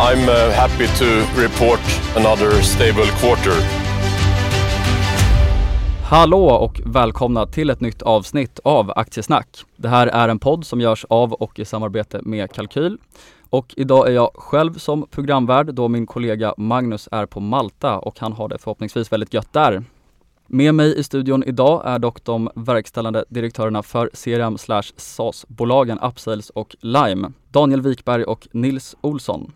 I'm uh, happy to report another stable quarter. Hallå och välkomna till ett nytt avsnitt av Aktiesnack. Det här är en podd som görs av och i samarbete med Kalkyl. Och idag är jag själv som programvärd då min kollega Magnus är på Malta och han har det förhoppningsvis väldigt gött där. Med mig i studion idag är dock de verkställande direktörerna för CRM slash SAS-bolagen Upsales och Lime, Daniel Wikberg och Nils Olsson.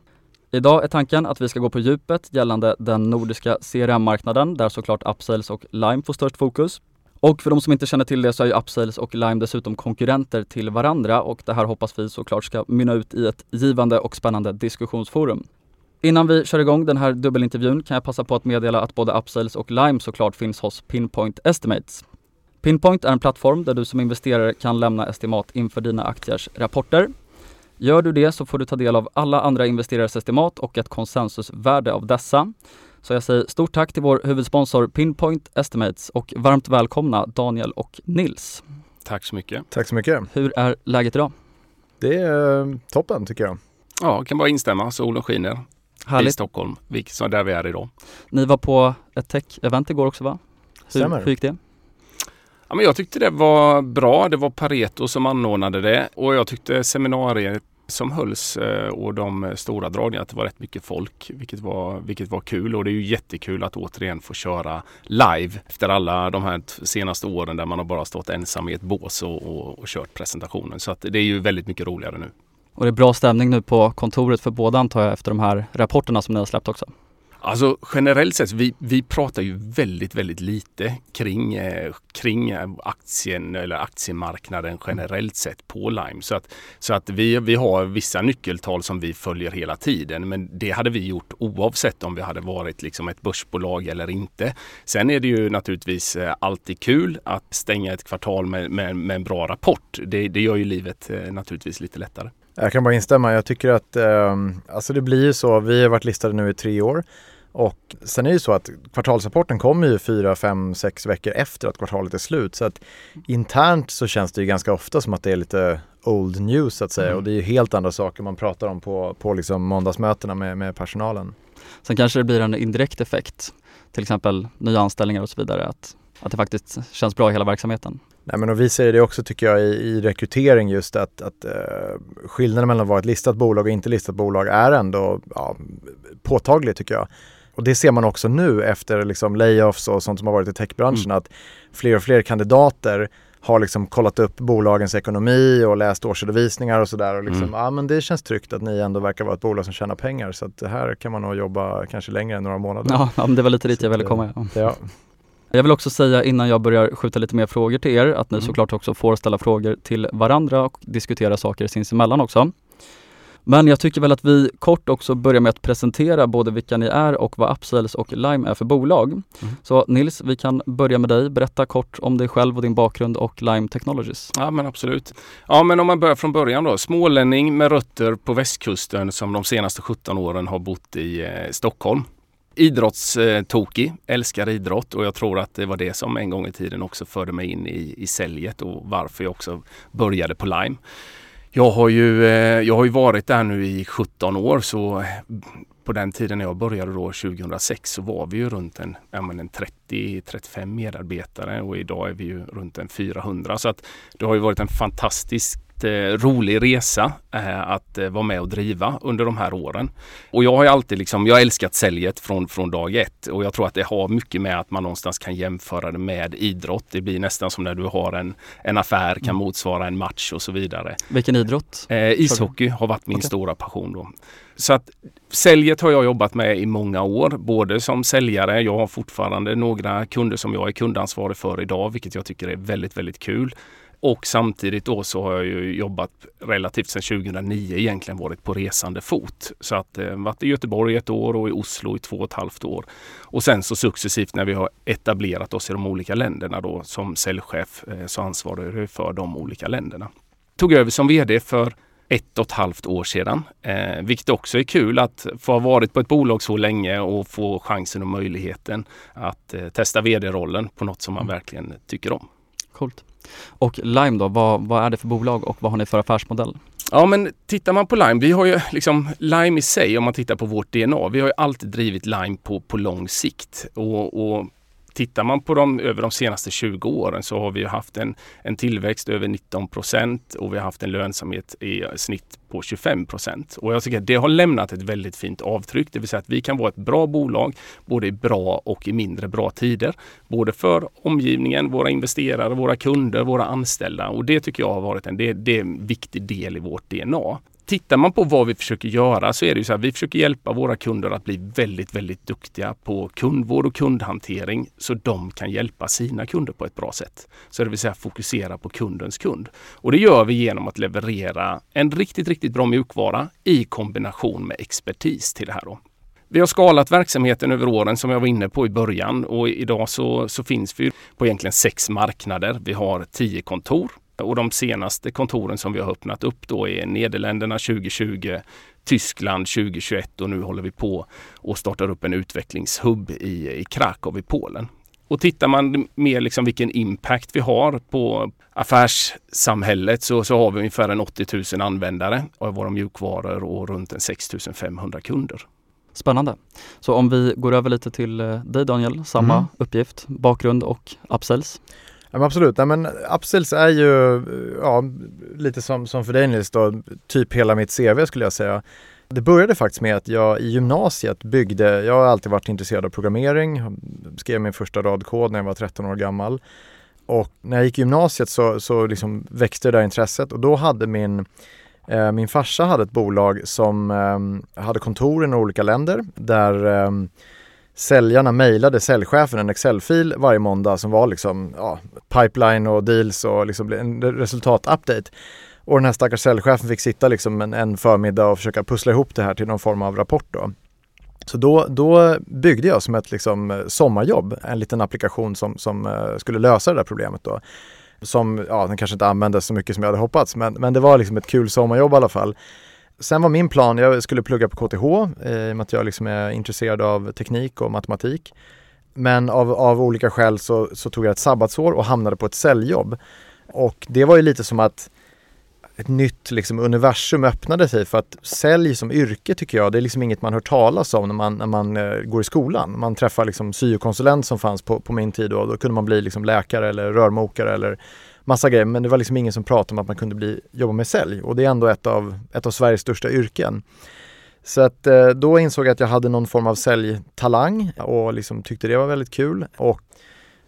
Idag är tanken att vi ska gå på djupet gällande den nordiska CRM-marknaden där såklart Upsales och Lime får störst fokus. Och för de som inte känner till det så är ju Upsales och Lime dessutom konkurrenter till varandra och det här hoppas vi såklart ska mynna ut i ett givande och spännande diskussionsforum. Innan vi kör igång den här dubbelintervjun kan jag passa på att meddela att både Upsales och Lime såklart finns hos Pinpoint Estimates. Pinpoint är en plattform där du som investerare kan lämna estimat inför dina aktiers rapporter. Gör du det så får du ta del av alla andra investerares estimat och ett konsensusvärde av dessa. Så jag säger stort tack till vår huvudsponsor Pinpoint Estimates och varmt välkomna Daniel och Nils. Tack så mycket. Tack så mycket. Hur är läget idag? Det är eh, toppen tycker jag. Ja, kan bara instämma. Solen skiner i Härligt. Stockholm, vilket som där vi är idag. Ni var på ett tech-event igår också va? Hur, Stämmer. hur gick det? Ja, men jag tyckte det var bra. Det var Pareto som anordnade det och jag tyckte seminariet som hölls eh, och de stora dragningarna att det var rätt mycket folk, vilket var, vilket var kul. Och det är ju jättekul att återigen få köra live efter alla de här senaste åren där man har bara stått ensam i ett bås och, och, och kört presentationen. Så att det är ju väldigt mycket roligare nu. Och det är bra stämning nu på kontoret för båda antar jag efter de här rapporterna som ni har släppt också. Alltså generellt sett, vi, vi pratar ju väldigt, väldigt lite kring, eh, kring eh, aktien eller aktiemarknaden generellt sett på Lime. Så att, så att vi, vi har vissa nyckeltal som vi följer hela tiden. Men det hade vi gjort oavsett om vi hade varit liksom ett börsbolag eller inte. Sen är det ju naturligtvis eh, alltid kul att stänga ett kvartal med, med, med en bra rapport. Det, det gör ju livet eh, naturligtvis lite lättare. Jag kan bara instämma. Jag tycker att eh, alltså det blir ju så. Vi har varit listade nu i tre år och sen är det ju så att kvartalsrapporten kommer ju fyra, fem, sex veckor efter att kvartalet är slut. Så att internt så känns det ju ganska ofta som att det är lite old news så att säga. Mm. Och det är ju helt andra saker man pratar om på, på liksom måndagsmötena med, med personalen. Sen kanske det blir en indirekt effekt, till exempel nya anställningar och så vidare, att, att det faktiskt känns bra i hela verksamheten. Nej, men och vi säger det också tycker jag i, i rekrytering just att, att eh, skillnaden mellan att vara ett listat bolag och inte listat bolag är ändå ja, påtaglig tycker jag. Och det ser man också nu efter liksom layoffs och sånt som har varit i techbranschen att fler och fler kandidater har liksom kollat upp bolagens ekonomi och läst årsredovisningar och sådär och liksom, Mm. men det känns tryggt att ni ändå verkar vara ett bolag som tjänar pengar så att det här kan man nog jobba kanske längre än några månader. Ja, det var lite dit jag ville att, komma. Ja. Ja. Jag vill också säga innan jag börjar skjuta lite mer frågor till er att ni Mm. såklart också får ställa frågor till varandra och diskutera saker sinsemellan också. Men jag tycker väl att vi kort också börjar med att presentera både vilka ni är och vad Upsales och Lime är för bolag. Mm. Så Nils, vi kan börja med dig. Berätta kort om dig själv och din bakgrund och Lime Technologies. Ja men absolut. Ja men om man börjar från början då. Smålänning med rötter på västkusten som de senaste 17 åren har bott i eh, Stockholm. Idrottstokig, älskar idrott och jag tror att det var det som en gång i tiden också förde mig in i, i säljet och varför jag också började på Lime. Jag har ju, eh, jag har ju varit där nu i 17 år så på den tiden när jag började då 2006 så var vi ju runt en, en 30-35 medarbetare och idag är vi ju runt en 400. Så att det har ju varit en fantastisk jätterolig resa eh, att eh, vara med och driva under de här åren. Och jag har ju alltid liksom, jag har älskat säljet från, från dag ett och jag tror att det har mycket med att man någonstans kan jämföra det med idrott. Det blir nästan som när du har en, en affär, kan mm. motsvara en match och så vidare. Vilken idrott? Eh, ishockey har varit min okay. stora passion då. Så att säljet har jag jobbat med i många år, både som säljare. Jag har fortfarande några kunder som jag är kundansvarig för idag, vilket jag tycker är väldigt, väldigt kul. Och samtidigt då så har jag ju jobbat relativt sedan 2009 egentligen varit på resande fot. Så att eh, varit i Göteborg ett år och i Oslo i två och ett halvt år. Och sen så successivt när vi har etablerat oss i de olika länderna då som säljchef eh, så ansvarar jag för de olika länderna. Tog över som VD för ett och ett halvt år sedan. Eh, vilket också är kul att få ha varit på ett bolag så länge och få chansen och möjligheten att eh, testa vd-rollen på något som man mm. verkligen tycker om. Coolt. Och Lime då, vad, vad är det för bolag och vad har ni för affärsmodell? Ja men tittar man på Lime, vi har ju liksom Lime i sig om man tittar på vårt DNA. Vi har ju alltid drivit Lime på, på lång sikt och, och tittar man på dem över de senaste 20 åren så har vi haft en, en tillväxt över 19 procent och vi har haft en lönsamhet i snitt på 25 procent. Och jag tycker att det har lämnat ett väldigt fint avtryck, det vill säga att vi kan vara ett bra bolag både i bra och i mindre bra tider. Både för omgivningen, våra investerare, våra kunder, våra anställda och det tycker jag har varit en, det, det är en viktig del i vårt DNA tittar man på vad vi försöker göra så är det ju så här, vi försöker hjälpa våra kunder att bli väldigt, väldigt duktiga på kundvård och kundhantering så de kan hjälpa sina kunder på ett bra sätt. Så det vill säga fokusera på kundens kund. Och det gör vi genom att leverera en riktigt, riktigt bra mjukvara i kombination med expertis till det här. Då. Vi har skalat verksamheten över åren som jag var inne på i början och idag så, så finns vi på egentligen sex marknader. Vi har tio kontor och de senaste kontoren som vi har öppnat upp då är Nederländerna 2020, Tyskland 2021 och nu håller vi på och startar upp en utvecklingshubb i, i Krakow i Polen. Och tittar man mer liksom vilken impact vi har på affärssamhället så, så har vi ungefär en 80 000 användare av våra mjukvaror och runt en 6 500 kunder. Spännande. Så om vi går över lite till eh, dig Daniel, samma mm. uppgift, bakgrund och upsells. Ja, men absolut, ja, men upsells är ju ja, lite som, som för dig Nils då, typ hela mitt CV skulle jag säga. Det började faktiskt med att jag i gymnasiet byggde, jag har alltid varit intresserad av programmering, skrev min första radkod när jag var 13 år gammal. Och när jag gick i gymnasiet så, så liksom växte det där intresset och då hade min eh, min farsa hade ett bolag som eh, hade kontor i några olika länder där eh, säljarna mejlade säljchefen en Excel-fil varje måndag som var liksom ja, pipeline och deals och liksom en resultatupdate. Och den här stackars säljchefen fick sitta liksom en, en förmiddag och försöka pussla ihop det här till någon form av rapport. Då. Så då, då byggde jag som ett liksom eh, sommarjobb en liten applikation som, som eh, skulle lösa det där problemet. Då. Som, ja, den kanske inte användes så mycket som jag hade hoppats, men, men det var liksom ett kul sommarjobb i alla fall. Sen var min plan, jag skulle plugga på KTH eh, i och med att jag liksom är intresserad av teknik och matematik. Men av, av olika skäl så, så, tog jag ett sabbatsår och hamnade på ett säljjobb. Och det var ju lite som att ett nytt liksom, universum öppnade sig för att sälj som yrke tycker jag, det är liksom inget man hör talas om när man, när man eh, går i skolan. Man träffar liksom syokonsulent som fanns på, på min tid och då kunde man bli liksom läkare eller rörmokare eller massa grejer men det var liksom ingen som pratade om att man kunde bli, jobba med sälj och det är ändå ett av, ett av Sveriges största yrken. Så att eh, då insåg jag att jag hade någon form av säljtalang och liksom tyckte det var väldigt kul. Och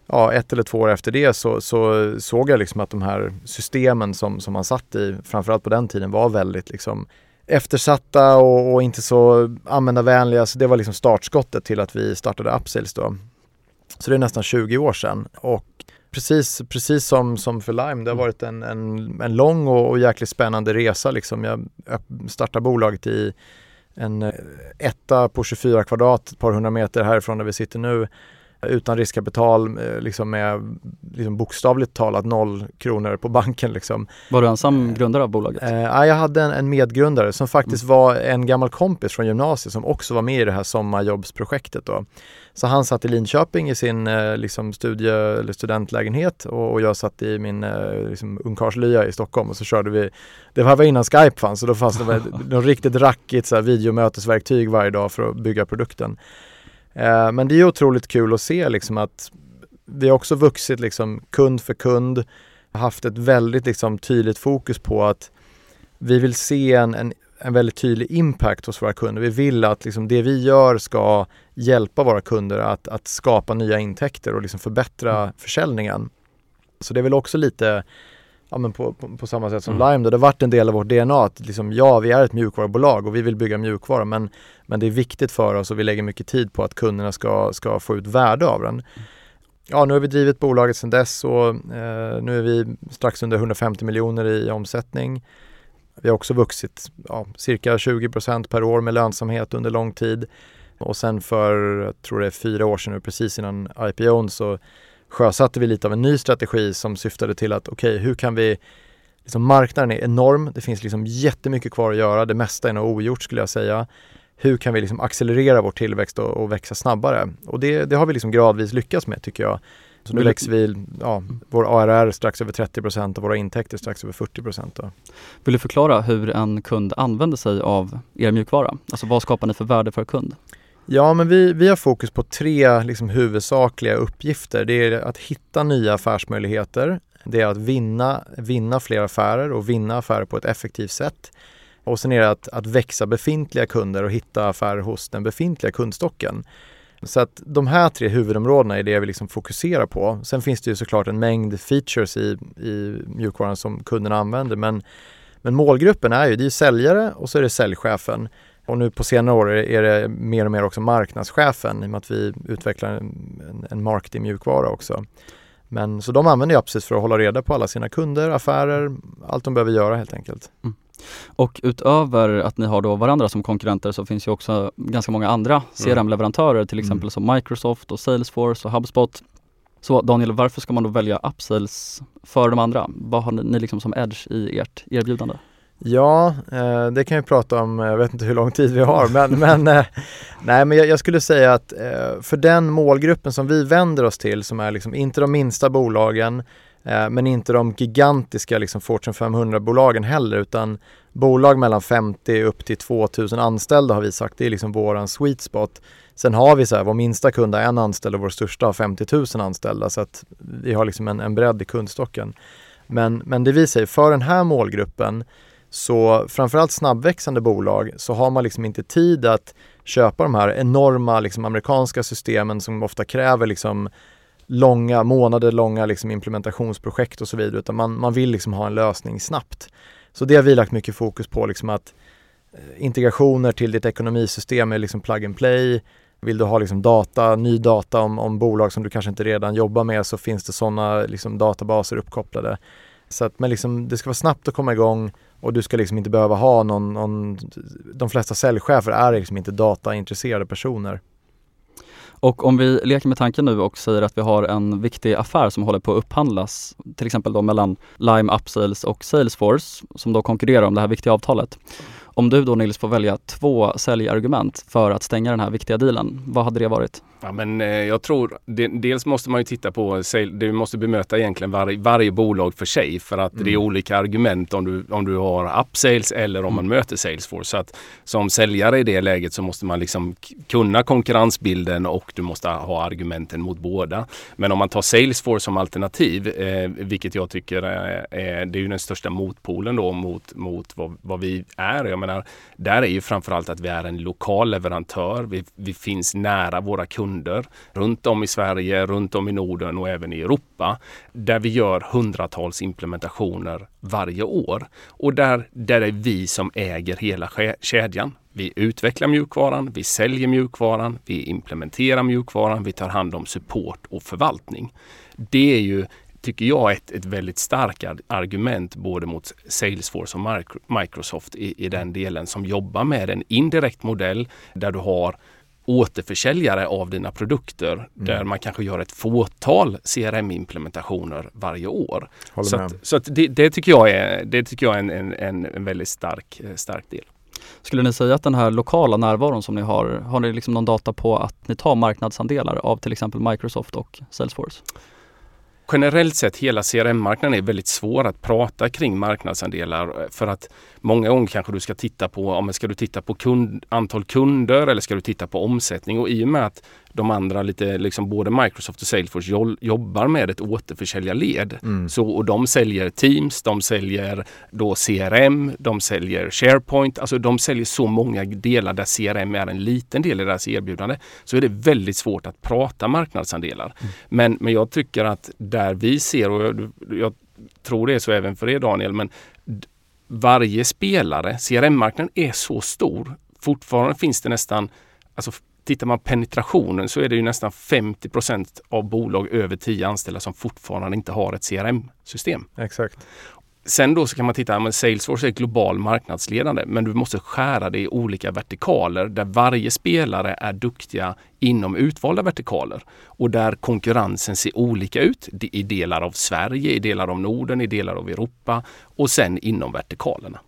ja, ett eller två år efter det så, så såg jag liksom att de här systemen som, som man satt i, framförallt på den tiden, var väldigt liksom eftersatta och, och inte så användarvänliga. Så det var liksom startskottet till att vi startade Upsales då. Så det är nästan 20 år sedan och precis, precis som, som för Lime, det har mm. varit en, en, en lång och, och jäkligt spännande resa. Liksom. Jag startade bolaget i en eh, etta på 24 kvadrat, ett par hundra meter härifrån där vi sitter nu utan riskkapital, eh, liksom med liksom bokstavligt talat noll kronor på banken. Liksom. Var du ensam grundare av bolaget? Eh, jag hade en, en medgrundare som faktiskt mm. var en gammal kompis från gymnasiet som också var med i det här sommarjobbsprojektet. Då. Så han satt i Linköping i sin eh, liksom studie eller studentlägenhet och, och jag satt i min eh, liksom, ungkarlslya i Stockholm och så körde vi, det här var innan Skype fanns så då fanns det något riktigt rackigt så här, videomötesverktyg varje dag för att bygga produkten. Eh, men det är otroligt kul att se liksom att vi har också vuxit liksom kund för kund. haft ett väldigt liksom, tydligt fokus på att vi vill se en, en, en väldigt tydlig impact hos våra kunder. Vi vill att liksom, det vi gör ska hjälpa våra kunder att, att skapa nya intäkter och liksom förbättra mm. försäljningen. Så det är väl också lite ja, men på, på, på samma sätt som mm. Lime. Då. Det har varit en del av vårt DNA att liksom, ja, vi är ett mjukvarubolag och vi vill bygga mjukvara men, men det är viktigt för oss och vi lägger mycket tid på att kunderna ska, ska få ut värde av den. Ja, nu har vi drivit bolaget sedan dess och eh, nu är vi strax under 150 miljoner i omsättning. Vi har också vuxit ja, cirka 20% per år med lönsamhet under lång tid. Och sen för, jag tror det är fyra år sedan nu, precis innan IPO så sjösatte vi lite av en ny strategi som syftade till att okej, okay, hur kan vi liksom marknaden är enorm, det finns liksom jättemycket kvar att göra, det mesta är nog ogjort skulle jag säga. Hur kan vi liksom accelerera vår tillväxt och, och växa snabbare? Och det, det har vi liksom gradvis lyckats med tycker jag. Så nu växer vi, ja, vår ARR strax över 30% och våra intäkter strax över 40 Då. Vill du förklara hur en kund använder sig av er mjukvara? Alltså vad skapar ni för värde för kund? Ja, men vi, vi har fokus på tre liksom, huvudsakliga uppgifter. Det är att hitta nya affärsmöjligheter. Det är att vinna, vinna fler affärer och vinna affärer på ett effektivt sätt. Och sen är det att, att växa befintliga kunder och hitta affärer hos den befintliga kundstocken. Så att de här tre huvudområdena är det vi liksom fokuserar på. Sen finns det ju såklart en mängd features i, i mjukvaran som kunderna använder men, men målgruppen är ju, det är säljare och så är det säljchefen. Och nu på senare år är det mer och mer också marknadschefen i och med att vi utvecklar en, en marketing mjukvara också. Men så de använder jag precis för att hålla reda på alla sina kunder, affärer, allt de behöver göra helt enkelt. Mm. Och utöver att ni har då varandra som konkurrenter så finns ju också ganska många andra CRM-leverantörer till exempel mm. som Microsoft och Salesforce och HubSpot. Så Daniel, varför ska man då välja Upsales för de andra? Vad har ni, ni liksom som edge i ert erbjudande? Ja, eh, det kan vi prata om, jag vet inte hur lång tid vi har, men, men, eh, nej, men jag, skulle säga att eh, för den målgruppen som vi vänder oss till, som är liksom inte de minsta bolagen, eh, men inte de gigantiska liksom Fortune 500-bolagen heller, utan bolag mellan 50 upp till 2000 anställda har vi sagt, det är liksom våran sweet spot. Sen har vi så här, vår minsta kund har en anställd och vår största har 50 000 anställda, så att vi har liksom en, en bredd i kundstocken. Men, men det vi säger, för den här målgruppen så framförallt snabbväxande bolag så har man liksom inte tid att köpa de här enorma liksom, amerikanska systemen som ofta kräver liksom, långa, månader långa liksom, implementationsprojekt och så vidare utan man, man vill liksom ha en lösning snabbt. Så det har vi lagt mycket fokus på, liksom att eh, integrationer till ditt ekonomisystem är liksom plug and play. Vill du ha liksom data, ny data om, om bolag som du kanske inte redan jobbar med så finns det sådana liksom databaser uppkopplade. Så att, men liksom, det ska vara snabbt att komma igång och du ska liksom inte behöva ha någon, någon de flesta säljchefer är liksom inte dataintresserade personer. Och om vi leker med tanken nu och säger att vi har en viktig affär som håller på att upphandlas, till exempel då mellan Lime Upsales och Salesforce som då konkurrerar om det här viktiga avtalet. Om du då Nils får välja två säljargument för att stänga den här viktiga dealen, vad hade det varit? Ja, men eh, jag tror, det, dels måste man ju titta på, du måste bemöta egentligen var, varje bolag för sig för att mm. det är mm. olika argument om du, om du har upsales eller om man mm. möter Salesforce. Så att som säljare i det läget så måste man liksom kunna konkurrensbilden och du måste ha argumenten mot båda. Men om man tar Salesforce som alternativ, eh, vilket jag tycker är, är, det är ju den största motpolen då mot, mot vad, vad vi är. Jag menar, där är ju framförallt att vi är en lokal leverantör. Vi, vi finns nära våra kunder runt om i Sverige, runt om i Norden och även i Europa. Där vi gör hundratals implementationer varje år. Och där, där är vi som äger hela kedjan. Vi utvecklar mjukvaran, vi säljer mjukvaran, vi implementerar mjukvaran, vi tar hand om support och förvaltning. Det är ju tycker jag, ett, ett väldigt starkt argument både mot Salesforce och Microsoft i, i den delen som jobbar med en indirekt modell där du har återförsäljare av dina produkter mm. där man kanske gör ett fåtal CRM-implementationer varje år. så att, så att det, det, tycker jag är, det tycker jag är en, en, en väldigt stark, stark del. Skulle ni säga att den här lokala närvaron som ni har, har ni liksom någon data på att ni tar marknadsandelar av till exempel Microsoft och Salesforce? Generellt sett hela CRM-marknaden är väldigt svår att prata kring marknadsandelar eh, för att många gånger kanske du ska titta på, om ska du titta på kund, antal kunder eller ska du titta på omsättning? Och i och med att de andra lite, liksom både Microsoft och Salesforce jobbar med ett återförsäljarled. Mm. Så, och de säljer Teams, de säljer då CRM, de säljer SharePoint, alltså de säljer så många delar där CRM är en liten del i deras erbjudande. Så är det väldigt svårt att prata marknadsandelar. Mm. Men, men jag tycker att där vi ser, och jag, jag tror det är så även för er Daniel, men varje spelare, CRM-marknaden är så stor. Fortfarande finns det nästan, alltså tittar man penetrationen så är det ju nästan 50% av bolag över 10 anställda som fortfarande inte har ett CRM-system. Exakt. Sen då så kan man titta, men Salesforce är global marknadsledande men du måste skära det i olika vertikaler där varje spelare är duktiga inom utvalda vertikaler och där konkurrensen ser olika ut i delar av Sverige, i delar av Norden, i delar av Europa och sen inom vertikalerna.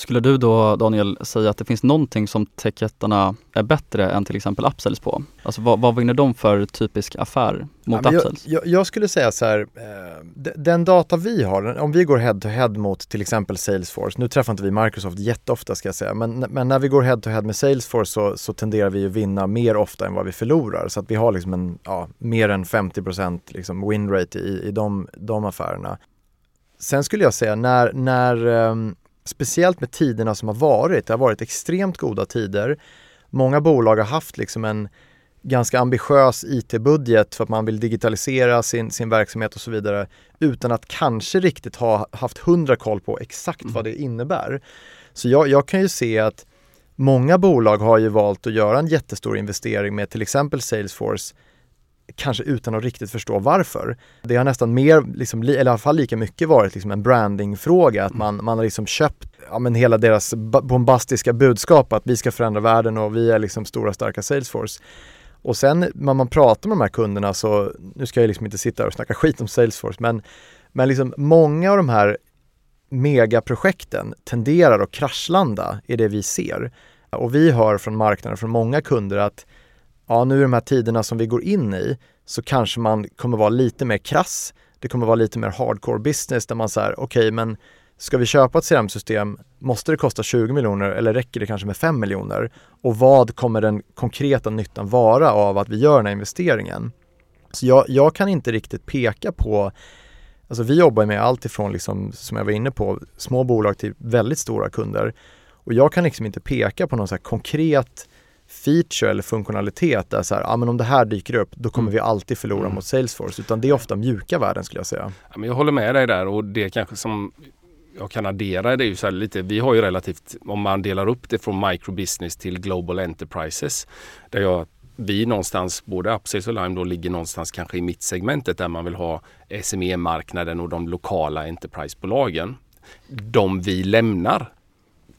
Skulle du då Daniel säga att det finns någonting som techjättarna är bättre än till exempel Upsells på? Alltså vad, vad vinner de för typisk affär mot ja, Upsells? Jag, jag, skulle säga så här, eh, den data vi har, om vi går head to head mot till exempel Salesforce, nu träffar inte vi Microsoft jätteofta ska jag säga, men, men när vi går head to head med Salesforce så, så tenderar vi att vinna mer ofta än vad vi förlorar. Så att vi har liksom en, ja, mer än 50 liksom win rate i, i de, de affärerna. Sen skulle jag säga när, när um, speciellt med tiderna som har varit. Det har varit extremt goda tider. Många bolag har haft liksom en ganska ambitiös IT-budget för att man vill digitalisera sin, sin verksamhet och så vidare utan att kanske riktigt ha haft hundra koll på exakt mm. vad det innebär. Så jag, jag kan ju se att många bolag har ju valt att göra en jättestor investering med till exempel Salesforce kanske utan att riktigt förstå varför. Det har nästan mer, liksom, eller i alla fall lika mycket varit liksom en brandingfråga, att man, man har liksom köpt ja, men hela deras bombastiska budskap att vi ska förändra världen och vi är liksom stora starka Salesforce. Och sen när man pratar med de här kunderna så, nu ska jag liksom inte sitta och snacka skit om Salesforce, men, men liksom många av de här megaprojekten tenderar att kraschlanda i det vi ser. Och vi hör från marknaden, från många kunder att ja, nu i de här tiderna som vi går in i så kanske man kommer vara lite mer krass. Det kommer vara lite mer hardcore business där man säger okej okay, men ska vi köpa ett CRM-system, måste det kosta 20 miljoner eller räcker det kanske med 5 miljoner? Och vad kommer den konkreta nyttan vara av att vi gör den här investeringen? Så jag, jag kan inte riktigt peka på Alltså vi jobbar med allt ifrån, liksom, som jag var inne på, små bolag till väldigt stora kunder. Och jag kan liksom inte peka på någon så konkret feature eller funktionalitet där så här, ja men om det här dyker upp då kommer mm. vi alltid förlora mm. mot Salesforce utan det är ofta mjuka värden skulle jag säga. Ja, men jag håller med dig där och det kanske som jag kan addera det är ju så här lite, vi har ju relativt, om man delar upp det från microbusiness till global enterprises, där jag vi någonstans, både Upsales och Lime då ligger någonstans kanske i mittsegmentet där man vill ha SME-marknaden och de lokala enterprisebolagen. De vi lämnar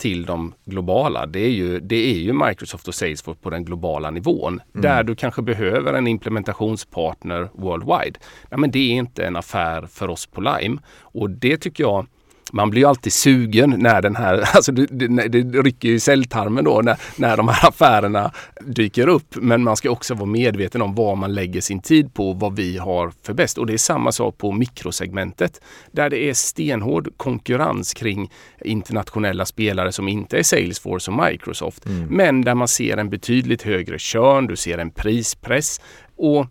till de globala, det är ju, det är ju Microsoft och Salesforce på den globala nivån. Mm. Där du kanske behöver en implementationspartner worldwide. Ja, men det är inte en affär för oss på Lime. Och det tycker jag man blir ju alltid sugen när den här, alltså det, det, det rycker i celltarmen då när, när de här affärerna dyker upp. Men man ska också vara medveten om vad man lägger sin tid på, vad vi har för bäst. Och det är samma sak på mikrosegmentet där det är stenhård konkurrens kring internationella spelare som inte är Salesforce och Microsoft. Mm. Men där man ser en betydligt högre körn, du ser en prispress och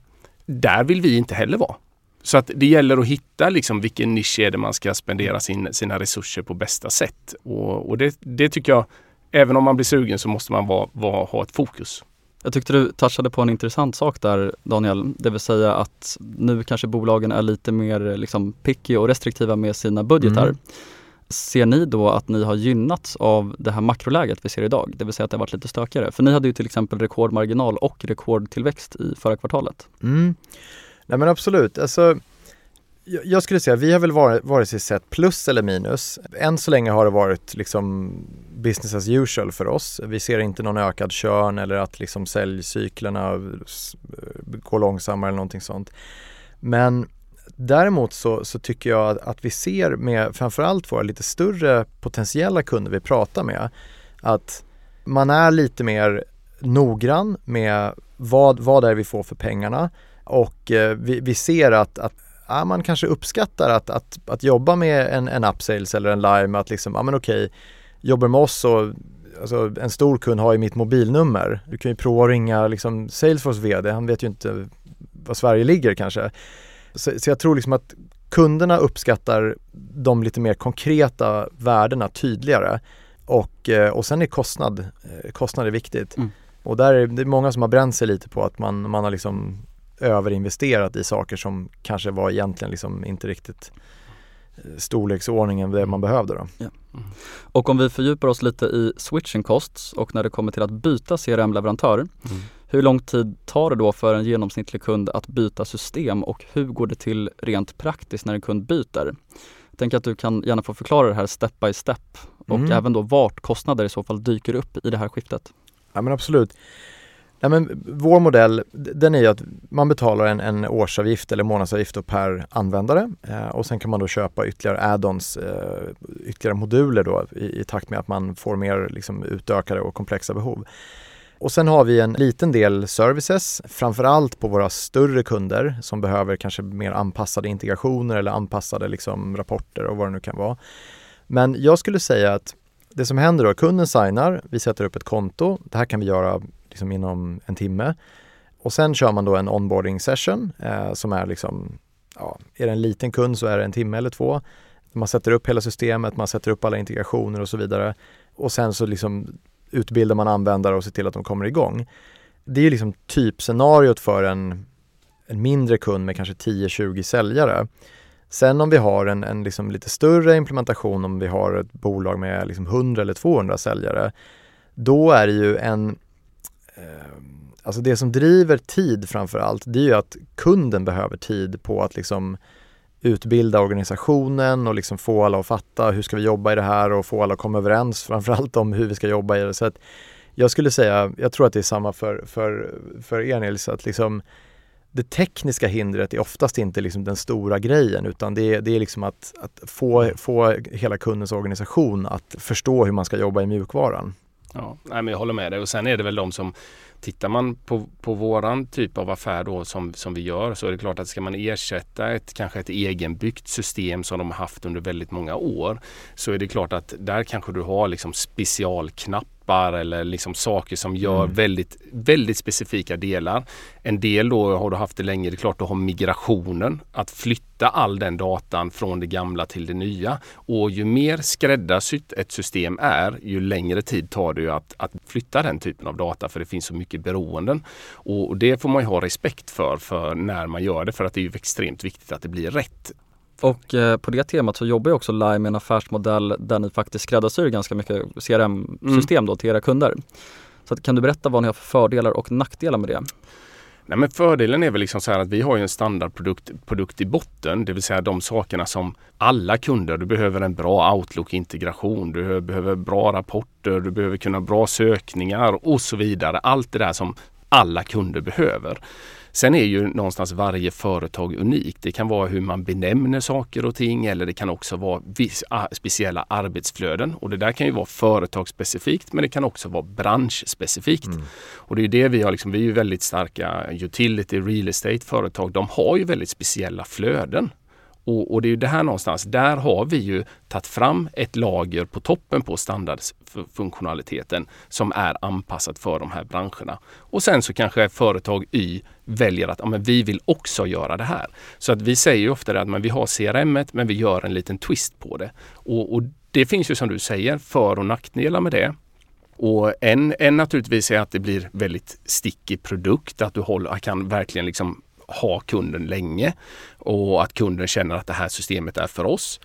där vill vi inte heller vara. Så att det gäller att hitta liksom vilken nisch är det man ska spendera sin, sina resurser på bästa sätt. Och, och det, det, tycker jag, även om man blir sugen så måste man vara, vara, ha ett fokus. Jag tyckte du touchade på en intressant sak där Daniel, det vill säga att nu kanske bolagen är lite mer liksom picky och restriktiva med sina budgetar. Mm. Ser ni då att ni har gynnats av det här makroläget vi ser idag? Det vill säga att det har varit lite stökigare. För ni hade ju till exempel rekordmarginal och rekordtillväxt i förra kvartalet. Mm. Nej men absolut, alltså jag skulle säga, vi har väl varit, vare sig sett plus eller minus. Än så länge har det varit liksom business as usual för oss. Vi ser inte någon ökad körn eller att liksom säljcyklerna eh, går långsammare eller någonting sånt. Men däremot så, så tycker jag att vi ser med framförallt våra lite större potentiella kunder vi pratar med att man är lite mer noggrann med vad, vad är vi får för pengarna och eh, vi, vi, ser att, att ja, man kanske uppskattar att, att, att jobba med en, en upsales eller en lime, att liksom, ja men okej, jobbar med oss och alltså en stor kund har ju mitt mobilnummer. Du kan ju prova att ringa liksom Salesforce VD, han vet ju inte var Sverige ligger kanske. Så, så jag tror liksom att kunderna uppskattar de lite mer konkreta värdena tydligare. Och, eh, och sen är kostnad, eh, kostnad är viktigt. Mm. Och där är det många som har bränt sig lite på att man, man har liksom överinvesterat i saker som kanske var egentligen liksom inte riktigt eh, storleksordningen det man behövde då. Ja. Mm. Och om vi fördjupar oss lite i switching costs och när det kommer till att byta CRM-leverantör. Mm. Hur lång tid tar det då för en genomsnittlig kund att byta system och hur går det till rent praktiskt när en kund byter? Jag tänker att du kan gärna få förklara det här step by step och mm. även då vart kostnader i så fall dyker upp i det här skiftet. Ja men absolut. Nej, men vår modell den är ju att man betalar en, en årsavgift eller månadsavgift per användare eh, och sen kan man då köpa ytterligare add-ons, eh, ytterligare moduler då i, i, takt med att man får mer liksom, utökade och komplexa behov. Och sen har vi en liten del services, framförallt på våra större kunder som behöver kanske mer anpassade integrationer eller anpassade liksom, rapporter och vad det nu kan vara. Men jag skulle säga att det som händer då, kunden signar, vi sätter upp ett konto. Det här kan vi göra liksom inom en timme. Och sen kör man då en onboarding session eh, som är liksom, ja, är det en liten kund så är det en timme eller två. Man sätter upp hela systemet, man sätter upp alla integrationer och så vidare. Och sen så liksom utbildar man användare och ser till att de kommer igång. Det är liksom typscenariot för en, en mindre kund med kanske 10-20 säljare. Sen om vi har en, en liksom lite större implementation, om vi har ett bolag med liksom 100 eller 200 säljare, då är det ju en Ehm, alltså det som driver tid framför allt, det är ju att kunden behöver tid på att liksom utbilda organisationen och liksom få alla att fatta hur ska vi jobba i det här och få alla att komma överens framförallt om hur vi ska jobba i det. Så att jag skulle säga, jag tror att det är samma för, för, för er Nils, att liksom det tekniska hindret är oftast inte liksom den stora grejen utan det är, det är liksom att, att få, få hela kundens organisation att förstå hur man ska jobba i mjukvaran. Ja, nej, men jag håller med dig. Och sen är det väl de som Tittar man på, på våran typ av affär då som, som vi gör så är det klart att ska man ersätta ett kanske ett egenbyggt system som de har haft under väldigt många år så är det klart att där kanske du har liksom specialknapp appar eller liksom saker som gör mm. väldigt, väldigt specifika delar. En del då har du haft det länge, det är klart du har migrationen, att flytta all den datan från det gamla till det nya. Och ju mer skräddarsytt ett system är, ju längre tid tar det att, att flytta den typen av data för det finns så mycket beroenden. Och det får man ju ha respekt för, för när man gör det för att det är ju extremt viktigt att det blir rätt. Och eh, på det temat så jobbar ju också Lime med en affärsmodell där ni faktiskt skräddarsyr ganska mycket CRM-system mm. då till era kunder. Så att, kan du berätta vad ni har för fördelar och nackdelar med det? Nej, men fördelen är väl liksom så här att vi har en standardprodukt produkt i botten, det vill säga de sakerna som alla kunder, du behöver en bra Outlook-integration, du behöver bra rapporter, du behöver kunna bra sökningar och så vidare. Allt det där som alla kunder behöver. Sen är ju någonstans varje företag unikt. Det kan vara hur man benämner saker och ting eller det kan också vara vissa speciella arbetsflöden. Och det där kan ju vara företagsspecifikt men det kan också vara branschspecifikt. Mm. Och det är det vi har, liksom, vi är ju väldigt starka utility, real estate företag. De har ju väldigt speciella flöden. Och, och, det är ju det här någonstans, där har vi ju tagit fram ett lager på toppen på standardfunktionaliteten som är anpassat för de här branscherna. Och sen så kanske företag Y väljer att ja, men vi vill också göra det här. Så att vi säger ju ofta det att men vi har CRM men vi gör en liten twist på det. Och, och det finns ju som du säger för och nackdelar med det. Och en, en naturligtvis är att det blir väldigt stickig produkt, att du håller, kan verkligen liksom ha kunden länge och att kunden känner att det här systemet är för oss.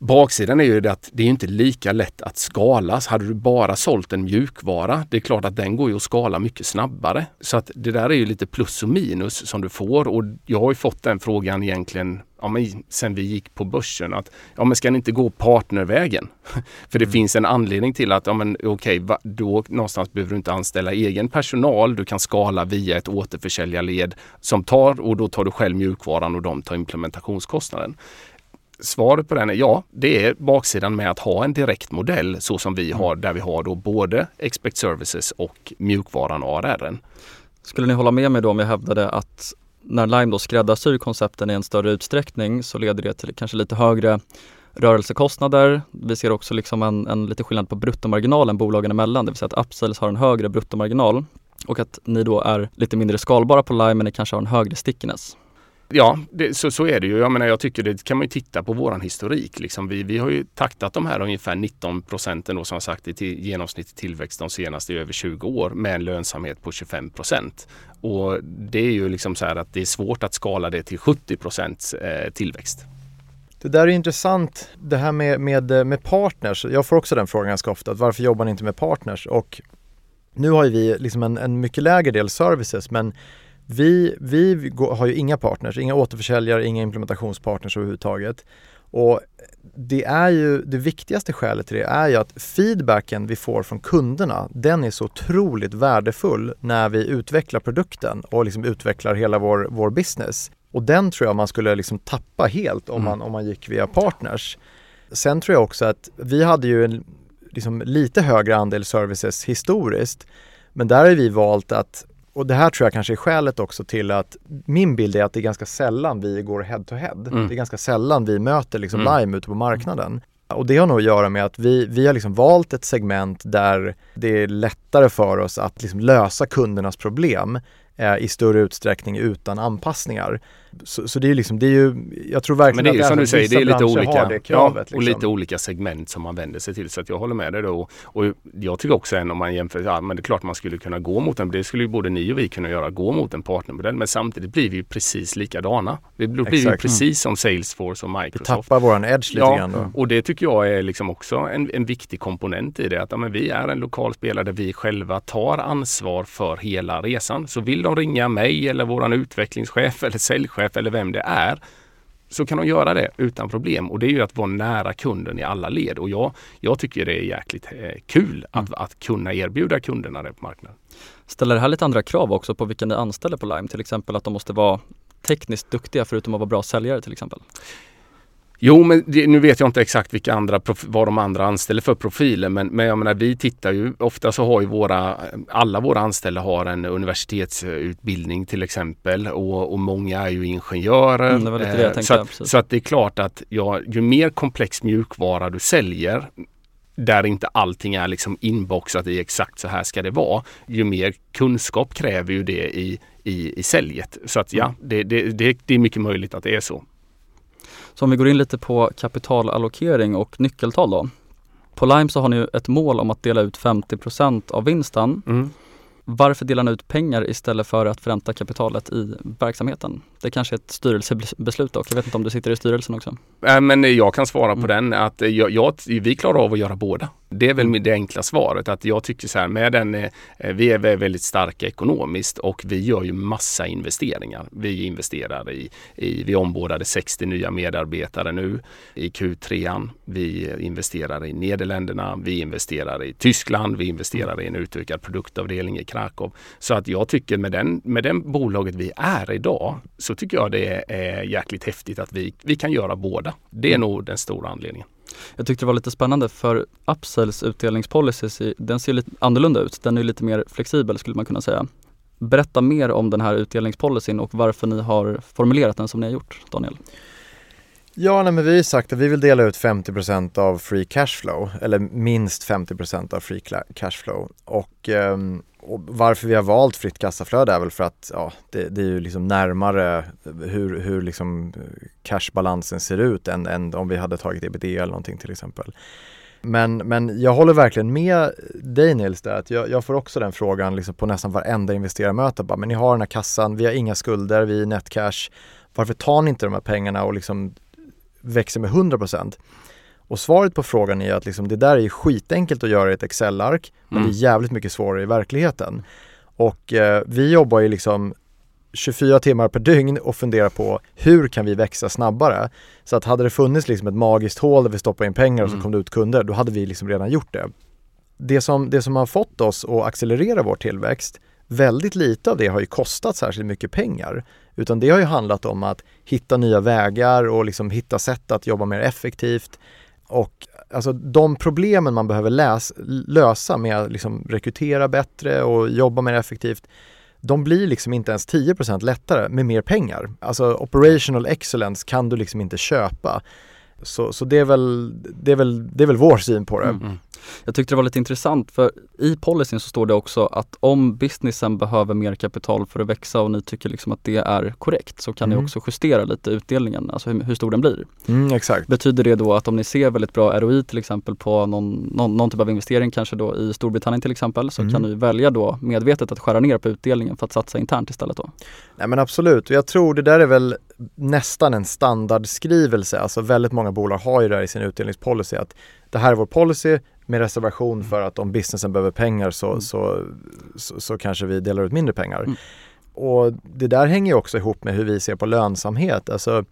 Baksidan är ju det att det är inte lika lätt att skalas. Hade du bara sålt en mjukvara, det är klart att den går ju att skala mycket snabbare. Så att det där är ju lite plus och minus som du får och jag har ju fått den frågan egentligen ja, men sen vi gick på börsen att ja, men ska ni inte gå partnervägen? För det mm. finns en anledning till att ja, men okej, okay, då någonstans behöver du inte anställa egen personal. Du kan skala via ett återförsäljarled som tar och då tar du själv mjukvaran och de tar implementationskostnaden. Svaret på den är ja, det är baksidan med att ha en direkt modell så som vi har där vi har då både Expect Services och mjukvaran ARR. Skulle ni hålla med mig då om jag hävdade att när Lime då skräddarsyr koncepten i en större utsträckning så leder det till kanske lite högre rörelsekostnader. Vi ser också liksom en, en lite skillnad på bruttomarginalen bolagen emellan, det vill säga att Upsales har en högre bruttomarginal och att ni då är lite mindre skalbara på Lime men ni kanske har en högre stickiness. Ja, det, så, så är det ju. Jag menar, jag tycker det kan man ju titta på våran historik. Liksom vi, vi har ju taktat de här ungefär 19 procenten då, som jag sagt i till, genomsnittlig tillväxt de senaste över 20 år med en lönsamhet på 25 procent. Och det är ju liksom så här att det är svårt att skala det till 70 procents eh, tillväxt. Det där är intressant, det här med, med, med partners. Jag får också den frågan ganska ofta. Varför jobbar ni inte med partners? Och nu har ju vi liksom en, en mycket lägre del services men vi, vi har ju inga partners, inga återförsäljare, inga implementationspartners överhuvudtaget. Och det är ju, det viktigaste skälet till det är ju att feedbacken vi får från kunderna, den är så otroligt värdefull när vi utvecklar produkten och liksom utvecklar hela vår, vår business. Och den tror jag man skulle liksom tappa helt om, mm. man, om man gick via partners. Sen tror jag också att vi hade ju en liksom lite högre andel services historiskt. Men där har vi valt att och det här tror jag kanske är skälet också till att min bild är att det är ganska sällan vi går head to head. Mm. Det är ganska sällan vi möter liksom mm. Lime ute på marknaden. Och det har nog att göra med att vi, vi har liksom valt ett segment där det är lättare för oss att liksom lösa kundernas problem eh, i större utsträckning utan anpassningar. Så, så, det är liksom, det är ju, jag tror verkligen Men det är som du säger, det är lite olika, kravet, ja, och liksom. lite olika segment som man vänder sig till. Så att jag håller med dig då. Och jag tycker också än om man jämför, ja men det är klart man skulle kunna gå mot en, det skulle ju både ni och vi kunna göra, gå mot en partnermodell. Men samtidigt blir vi ju precis likadana. Vi blir ju precis som Salesforce och Microsoft. Vi tappar våran edge lite ja, grann då. och det tycker jag är liksom också en, en viktig komponent i det. Att ja, men vi är en lokal spelare där vi själva tar ansvar för hela resan. Så vill de ringa mig eller våran utvecklingschef eller säljchef eller vem det är är så kan de göra det utan problem och det är ju att vara nära kunden i alla led och jag, jag tycker det är jäkligt eh, kul att, mm. att kunna erbjuda kunderna det på marknaden. Ställer det här lite andra krav också på vilka ni anställer på Lime? Till exempel att de måste vara tekniskt duktiga förutom att vara bra säljare till exempel? Jo, men det, nu vet jag inte exakt vilka andra, vad de andra anställer för profiler, men, men jag menar vi tittar ju, ofta så har ju våra, alla våra anställda har en universitetsutbildning till exempel och, och många är ju ingenjörer. Mm, eh, så, att, så att det är klart att ja, ju mer komplex mjukvara du säljer, där inte allting är liksom inboxat i exakt så här ska det vara, ju mer kunskap kräver ju det i, i, i säljet. Så att ja, mm. det, det, det, det är mycket möjligt att det är så. Så om vi går in lite på kapitalallokering och nyckeltal då. På Lime så har ni ett mål om att dela ut 50% av vinsten. Mm. Varför delar ni ut pengar istället för att förränta kapitalet i verksamheten? Det kanske är ett styrelsebeslut dock. Jag vet inte om du sitter i styrelsen också? Äh, men jag kan svara på mm. den att jag, jag, vi klarar av att göra båda. Det är väl mm. det enkla svaret att jag tycker så här med den, eh, vi är väldigt starka ekonomiskt och vi gör ju massa investeringar. Vi investerar i, i vi ombordade 60 nya medarbetare nu i Q3. Vi investerar i Nederländerna, vi investerar i Tyskland, vi investerar i en utökad produktavdelning i Krakow. Så att jag tycker med den, med den bolaget vi är idag så tycker jag det är jäkligt häftigt att vi, vi kan göra båda. Det är mm. nog den stora anledningen. Jag tyckte det var lite spännande för Upsells utdelningspolicy, den ser lite annorlunda ut. Den är lite mer flexibel skulle man kunna säga. Berätta mer om den här utdelningspolicyn och varför ni har formulerat den som ni har gjort, Daniel. Ja, nej, men vi har sagt att vi vill dela ut 50% av free cashflow eller minst 50% av free cashflow. Och eh, och varför vi har valt fritt kassaflöde är väl för att ja, det, det är ju liksom närmare hur, hur liksom cashbalansen ser ut än, än om vi hade tagit ebitda eller någonting till exempel. Men, men jag håller verkligen med dig Nils där, att jag, jag får också den frågan liksom på nästan varenda investerarmöte. Bara, men ni har den här kassan, vi har inga skulder, vi är netcash. Varför tar ni inte de här pengarna och liksom växer med 100 och svaret på frågan är att liksom, det där är skitenkelt att göra i ett Excel-ark men mm. det är jävligt mycket svårare i verkligheten. Och eh, vi jobbar ju liksom 24 timmar per dygn och funderar på hur kan vi växa snabbare? Så att hade det funnits liksom ett magiskt hål där vi stoppar in pengar och så mm. kom det ut kunder, då hade vi liksom redan gjort det. Det som, det som har fått oss att accelerera vår tillväxt, väldigt lite av det har ju kostat särskilt mycket pengar. Utan det har ju handlat om att hitta nya vägar och liksom hitta sätt att jobba mer effektivt. Och alltså de problemen man behöver läs, lösa med att liksom rekrytera bättre och jobba mer effektivt, de blir liksom inte ens 10% lättare med mer pengar. Alltså operational excellence kan du liksom inte köpa. Så, så det, är väl, det, är väl, det är väl vår syn på det. Mm. Jag tyckte det var lite intressant för i policyn så står det också att om businessen behöver mer kapital för att växa och ni tycker liksom att det är korrekt så kan Mm. ni också justera lite utdelningen, alltså hur, hur stor den blir. Mm, exakt. Betyder det då att om ni ser väldigt bra ROI till exempel på någon, någon, någon typ av investering, kanske då i Storbritannien till exempel, så Mm. kan ni välja då medvetet att skära ner på utdelningen för att satsa internt istället då? Nej men absolut, och jag tror det där är väl nästan en standardskrivelse. Alltså väldigt många bolag har ju det här i sin utdelningspolicy att det här är vår policy med reservation för att om businessen behöver pengar så, Mm. så, så, så kanske vi delar ut mindre pengar. Mm. Och det där hänger ju också ihop med hur vi ser på lönsamhet. Alltså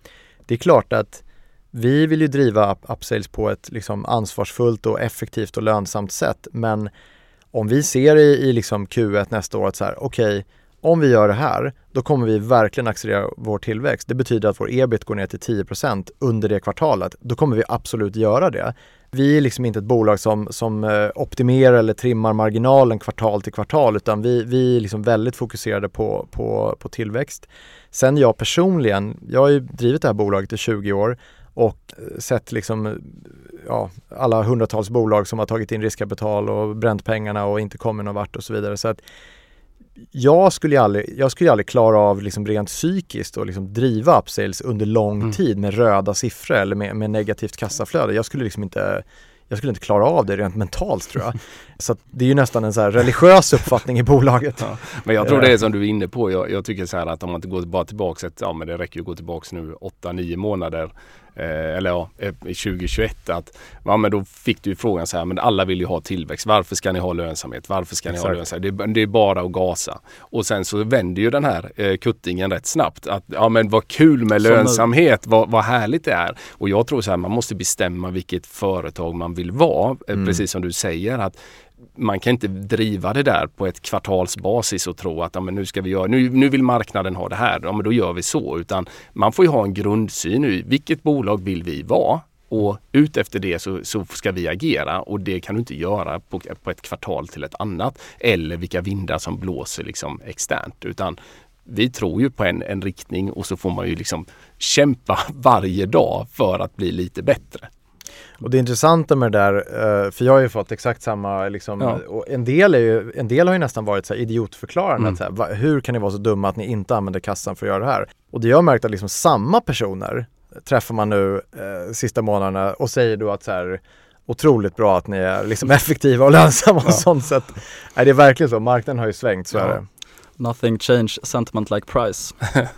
det är klart att vi vill ju driva up- upsales på ett liksom ansvarsfullt och effektivt och lönsamt sätt. Men om vi ser i, i liksom Q1 nästa år att så här, okej, om vi gör det här, då kommer vi verkligen accelerera vår tillväxt. Det betyder att vår ebit går ner till 10% under det kvartalet. Då kommer vi absolut göra det. Vi är liksom inte ett bolag som, som eh, optimerar eller trimmar marginalen kvartal till kvartal utan vi, vi är liksom väldigt fokuserade på, på, på tillväxt. Sen jag personligen, jag har ju drivit det här bolaget i 20 år och eh, sett liksom, eh, ja, alla hundratals bolag som har tagit in riskkapital och bränt pengarna och inte kommit någon vart och så vidare. Så att jag skulle aldrig, jag skulle aldrig klara av liksom rent psykiskt och liksom driva upsales under lång Mm. tid med röda siffror eller med, med negativt kassaflöde. Jag skulle liksom inte jag skulle inte klara av det rent mentalt tror jag. Så att det är ju nästan en så religiös uppfattning i bolaget. Ja. Men jag tror det är som du är inne på. Jag, jag tycker så här att om man inte går bara tillbaka, ett, ja men det räcker ju att gå tillbaka nu 8-9 månader. Eh, eller ja, eh, i 2021 att ja, men då fick du frågan så här, men alla vill ju ha tillväxt. Varför ska ni ha lönsamhet? Varför ska ni ha Exakt. lönsamhet? Det, det är bara att gasa. Och sen så vänder ju den här eh, kuttingen rätt snabbt. Att ja men vad kul med Som nu. lönsamhet, vad, vad härligt det är. Och jag tror så här, man måste bestämma vilket företag man vill vara. Eh, Mm. Precis som du säger att man kan inte driva det där på ett kvartalsbasis och tro att ja, men nu ska vi göra, nu, nu vill marknaden ha det här, ja, men då gör vi så. Utan man får ju ha en grundsyn i vilket bolag vill vi vara? Och ut efter det så, så ska vi agera och det kan du inte göra på, på ett kvartal till ett annat. Eller vilka vindar som blåser liksom externt. Utan vi tror ju på en, en riktning och så får man ju liksom kämpa varje dag för att bli lite bättre. Och det intressanta med det där, eh, för jag har ju fått exakt samma, liksom, Ja. och en del, är ju, en del har ju nästan varit så här idiotförklarande. Mm. Så här, va, hur kan ni vara så dumma att ni inte använder kassan för att göra det här? Och det jag har märkt att liksom samma personer träffar man nu eh, sista månaderna och säger då att så här, otroligt bra att ni är liksom effektiva och lönsamma och Ja. sånt. Så att, nej, det är verkligen så, marknaden har ju svängt, så Ja. är det. Nothing change sentiment like price.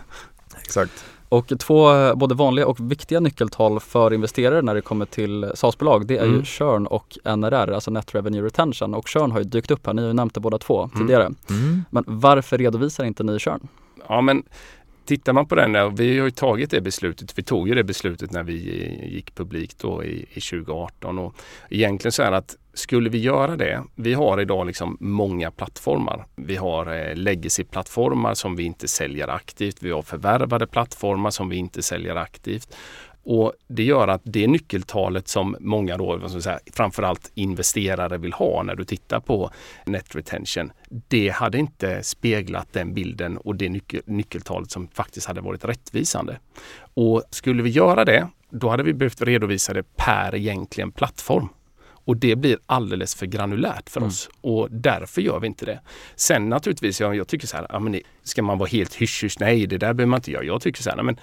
Exakt. Och två eh, både vanliga och viktiga nyckeltal för investerare när det kommer till SaaS-bolag det är ju Mm. churn och NRR, alltså Net Revenue Retention. Och churn har ju dykt upp här, ni har ju nämnt det båda två Mm. tidigare. Men varför redovisar inte ni churn? Ja men tittar man på den där, vi har ju tagit det beslutet, vi tog ju det beslutet när vi gick publikt då i, i 2018 och egentligen så är det att skulle vi göra det, vi har idag liksom många plattformar. Vi har eh, legacy-plattformar som vi inte säljer aktivt. Vi har förvärvade plattformar som vi inte säljer aktivt. Och det gör att det nyckeltalet som många då, vad ska säga, framförallt investerare vill ha när du tittar på net retention, det hade inte speglat den bilden och det nyckel, nyckeltalet som faktiskt hade varit rättvisande. Och skulle vi göra det, då hade vi behövt redovisa det per egentligen plattform. Och det blir alldeles för granulärt för Mm. oss och därför gör vi inte det. Sen naturligtvis, jag, jag tycker så här, ja, men ska man vara helt hysch nej det där behöver man inte göra. Jag tycker så här, nej, men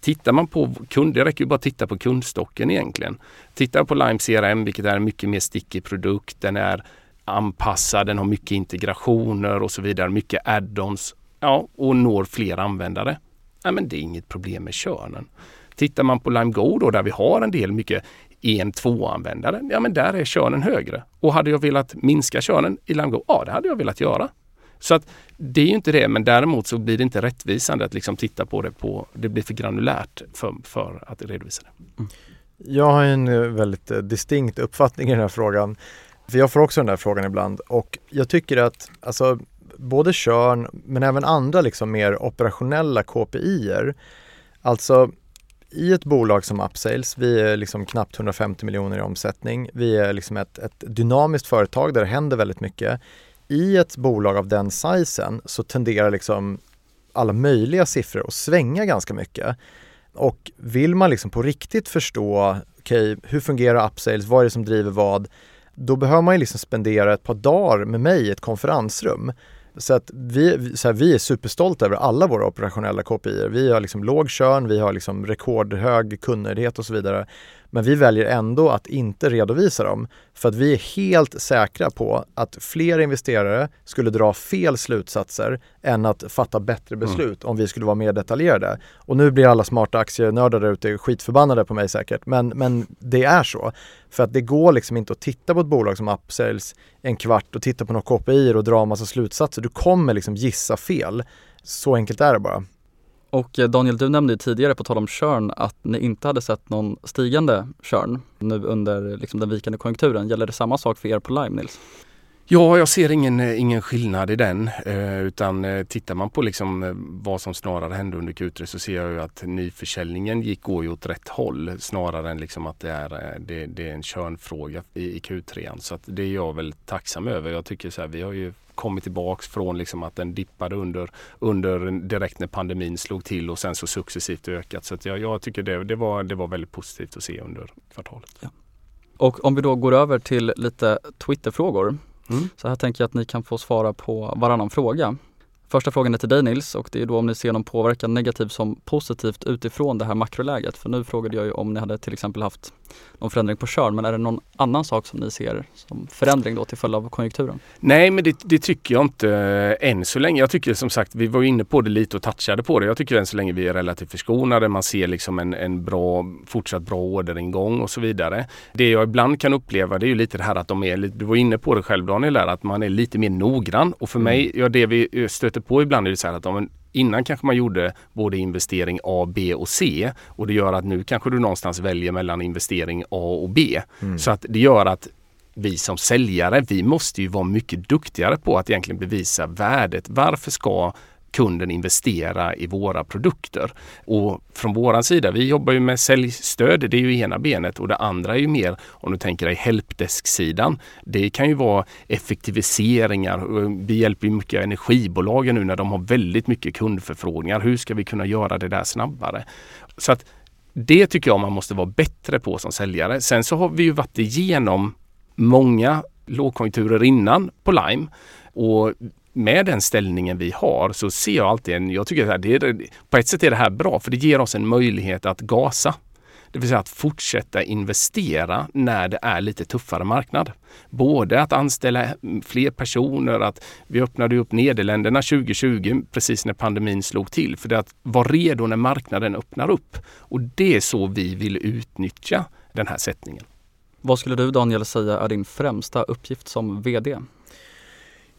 Tittar man på kund, det räcker ju bara att titta på kundstocken egentligen. Tittar på Lime CRM, vilket är en mycket mer stickig produkt. Den är anpassad, den har mycket integrationer och så vidare, mycket add-ons. Ja, och når fler användare. Ja, men det är inget problem med körnen. Tittar man på Lime Go då, där vi har en del mycket en, tvåanvändare, ja men där är körnen högre. Och hade jag velat minska körnen i LAMGO, Ja, det hade jag velat göra. Så att det är ju inte det, men däremot så blir det inte rättvisande att liksom titta på det på, det blir för granulärt för, för att redovisa det. Mm. Jag har en eh, väldigt eh, distinkt uppfattning i den här frågan. För jag får också den här frågan ibland och jag tycker att alltså, både Körn men även andra liksom mer operationella KPIer. Alltså i ett bolag som Upsales, vi är liksom knappt 150 miljoner i omsättning. Vi är liksom ett, ett dynamiskt företag där det händer väldigt mycket. I ett bolag av den sizen så tenderar liksom alla möjliga siffror att svänga ganska mycket. Och vill man liksom på riktigt förstå, okej, okay, hur fungerar upsales, vad är det som driver vad? Då behöver man ju liksom spendera ett par dagar med mig i ett konferensrum. Så att vi, så här, vi är superstolta över alla våra operationella KPI. Vi har liksom låg körn, vi har liksom rekordhög kundnöjdhet och så vidare. Men vi väljer ändå att inte redovisa dem för att vi är helt säkra på att fler investerare skulle dra fel slutsatser än att fatta bättre mm. beslut mm. om vi skulle vara mer detaljerade. Och nu blir alla smarta aktienördar där ute skitförbannade på mig säkert, men, men det är så. För att det går liksom inte att titta på ett bolag som Upsales en kvart och titta på några KPI och dra en massa slutsatser. Du kommer liksom gissa fel. Så enkelt är det bara. Och eh, Daniel, du nämnde ju tidigare på tal om körn att ni inte hade sett någon stigande körn nu under liksom, den vikande konjunkturen. Gäller det samma sak för er på Lime, Nils? Ja, jag ser ingen, eh, ingen skillnad i den. Eh, utan eh, tittar man på liksom eh, vad som snarare hände under Q3 så ser jag ju att nyförsäljningen gick, går ju åt rätt håll snarare än liksom att det är, det, det är en körnfråga i, i Q3. Så att det är jag väl tacksam över. Jag tycker så här, vi har ju kommit tillbaks från liksom att den dippade under, under direkt när pandemin slog till och sen så successivt ökat. Så jag, jag tycker det, det, var, det var väldigt positivt att se under kvartalet. Ja. Och om vi då går över till lite Twitterfrågor. Mm. Så här tänker jag att ni kan få svara på varannan fråga. Första frågan är till dig Nils och det är då om ni ser någon påverkan negativt som positivt utifrån det här makroläget. För nu frågade jag ju om ni hade till exempel haft någon förändring på körn. Men är det någon annan sak som ni ser som förändring då till följd av konjunkturen? Nej, men det, det tycker jag inte äh, än så länge. Jag tycker som sagt, vi var inne på det lite och touchade på det. Jag tycker än så länge vi är relativt förskonade. Man ser liksom en, en bra, fortsatt bra orderingång och så vidare. Det jag ibland kan uppleva det är ju lite det här att de är, du var inne på det själv Daniel, där, att man är lite mer noggrann. Och för mm. mig, ja, det vi stöter på ibland är det så här att om Innan kanske man gjorde både investering A, B och C och det gör att nu kanske du någonstans väljer mellan investering A och B. Mm. Så att det gör att vi som säljare, vi måste ju vara mycket duktigare på att egentligen bevisa värdet. Varför ska kunden investera i våra produkter. Och från våran sida, vi jobbar ju med säljstöd, det är ju ena benet och det andra är ju mer om du tänker dig helpdesk-sidan. Det kan ju vara effektiviseringar. Vi hjälper ju mycket energibolagen nu när de har väldigt mycket kundförfrågningar. Hur ska vi kunna göra det där snabbare? Så att det tycker jag man måste vara bättre på som säljare. Sen så har vi ju varit igenom många lågkonjunkturer innan på Lime och med den ställningen vi har så ser jag alltid en, jag tycker att det är, på ett sätt är det här bra för det ger oss en möjlighet att gasa. Det vill säga att fortsätta investera när det är lite tuffare marknad. Både att anställa fler personer, att vi öppnade upp Nederländerna 2020 precis när pandemin slog till. För det att vara redo när marknaden öppnar upp. Och det är så vi vill utnyttja den här sättningen. Vad skulle du Daniel säga är din främsta uppgift som VD?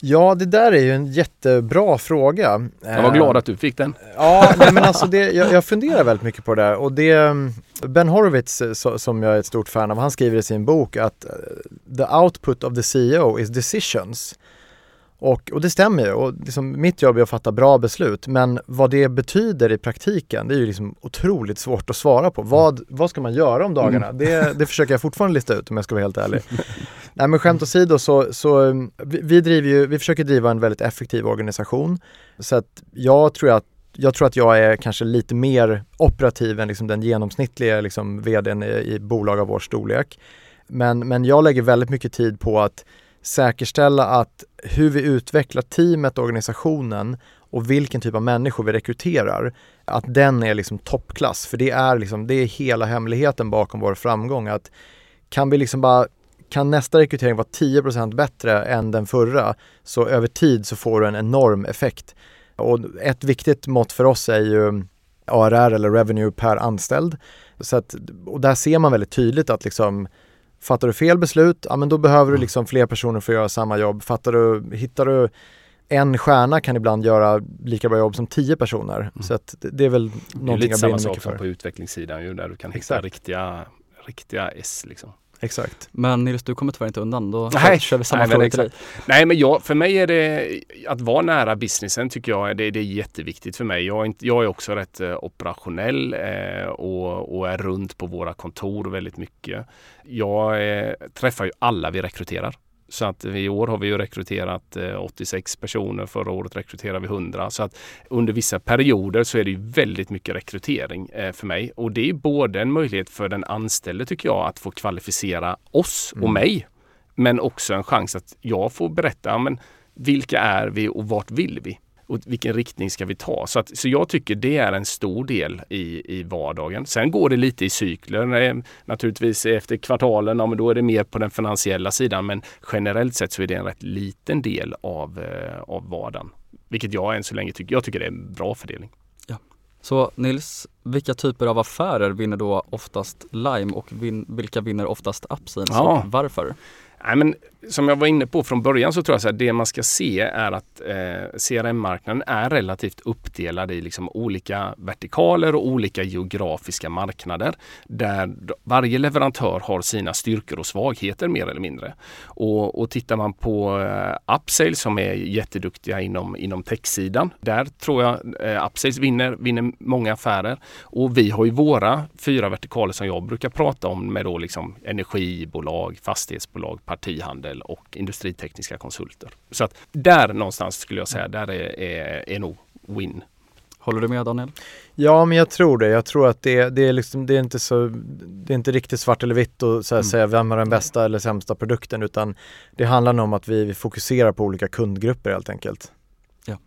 Ja, det där är ju en jättebra fråga. Jag var glad att du fick den. Ja, nej, men alltså det, jag, jag funderar väldigt mycket på det där och det Ben Horowitz som jag är ett stort fan av, han skriver i sin bok att eh, the output of the CEO is decisions. Och, och det stämmer ju. Och liksom, mitt jobb är att fatta bra beslut. Men vad det betyder i praktiken, det är ju liksom otroligt svårt att svara på. Vad, vad ska man göra om dagarna? Mm. Det, det försöker jag fortfarande lista ut om jag ska vara helt ärlig. Nej men skämt åsido så, så vi, vi, driver ju, vi försöker driva en väldigt effektiv organisation. Så att jag tror att jag tror att jag är kanske lite mer operativ än liksom den genomsnittliga liksom vdn i, i bolag av vår storlek. Men, men jag lägger väldigt mycket tid på att säkerställa att hur vi utvecklar teamet, organisationen och vilken typ av människor vi rekryterar, att den är liksom toppklass. För det är, liksom, det är hela hemligheten bakom vår framgång. Att kan vi liksom bara kan nästa rekrytering vara 10% bättre än den förra så över tid så får du en enorm effekt. Och ett viktigt mått för oss är ju ARR eller revenue per anställd. Så att, och där ser man väldigt tydligt att liksom Fattar du fel beslut, ja men då behöver du liksom fler personer för att göra samma jobb. Fattar du, hittar du en stjärna kan ibland göra lika bra jobb som tio personer. Mm. Så att det är väl någonting jag brinner mycket för. Det är lite samma sak på utvecklingssidan ju, där du kan hitta riktiga, riktiga S liksom. Exakt. Men Nils, du kommer tyvärr inte undan. Då nej, kör vi samma nej, fråga till dig. Nej, men jag, för mig är det att vara nära businessen tycker jag det, det är jätteviktigt för mig. Jag är, inte, jag är också rätt eh, operationell eh, och, och, är runt på våra kontor väldigt mycket. Jag eh, träffar ju alla vi rekryterar. Så att i år har vi ju rekryterat 86 eh, personer, förra året rekryterade vi 100. Så att under vissa perioder så är det ju väldigt mycket rekrytering eh, för mig. Och det är både en möjlighet för den anställde tycker jag att få kvalificera oss och mm. mig. Men också en chans att jag får berätta, men vilka är vi och vart vill vi? Och vilken riktning ska vi ta? Så, att, så jag tycker det är en stor del i, i vardagen. Sen går det lite i cykler. Naturligtvis efter kvartalen, ja, men då är det mer på den finansiella sidan. Men generellt sett så är det en rätt liten del av, eh, av vardagen. Vilket jag än så länge tycker, jag tycker det är en bra fördelning. Ja. Så Nils, vilka typer av affärer vinner då oftast Lime och vin, vilka vinner oftast Upsales ja. och varför? Nej, men som jag var inne på från början så tror jag att det man ska se är att eh, CRM-marknaden är relativt uppdelad i liksom olika vertikaler och olika geografiska marknader där varje leverantör har sina styrkor och svagheter mer eller mindre. Och, och tittar man på eh, Upsale som är jätteduktiga inom, inom techsidan. Där tror jag eh, Upsales vinner, vinner många affärer. Och vi har ju våra fyra vertikaler som jag brukar prata om med då liksom energibolag, fastighetsbolag, partihandel och industritekniska konsulter. Så att där någonstans skulle jag säga, där är, är, är nog win. Håller du med Daniel? Ja, men jag tror det. Jag tror att det, det, är, liksom, det är inte så, det är inte riktigt svart eller vitt att så mm. säga vem har den bästa eller sämsta produkten utan det handlar nog om att vi, vi fokuserar på olika kundgrupper helt enkelt. Ja.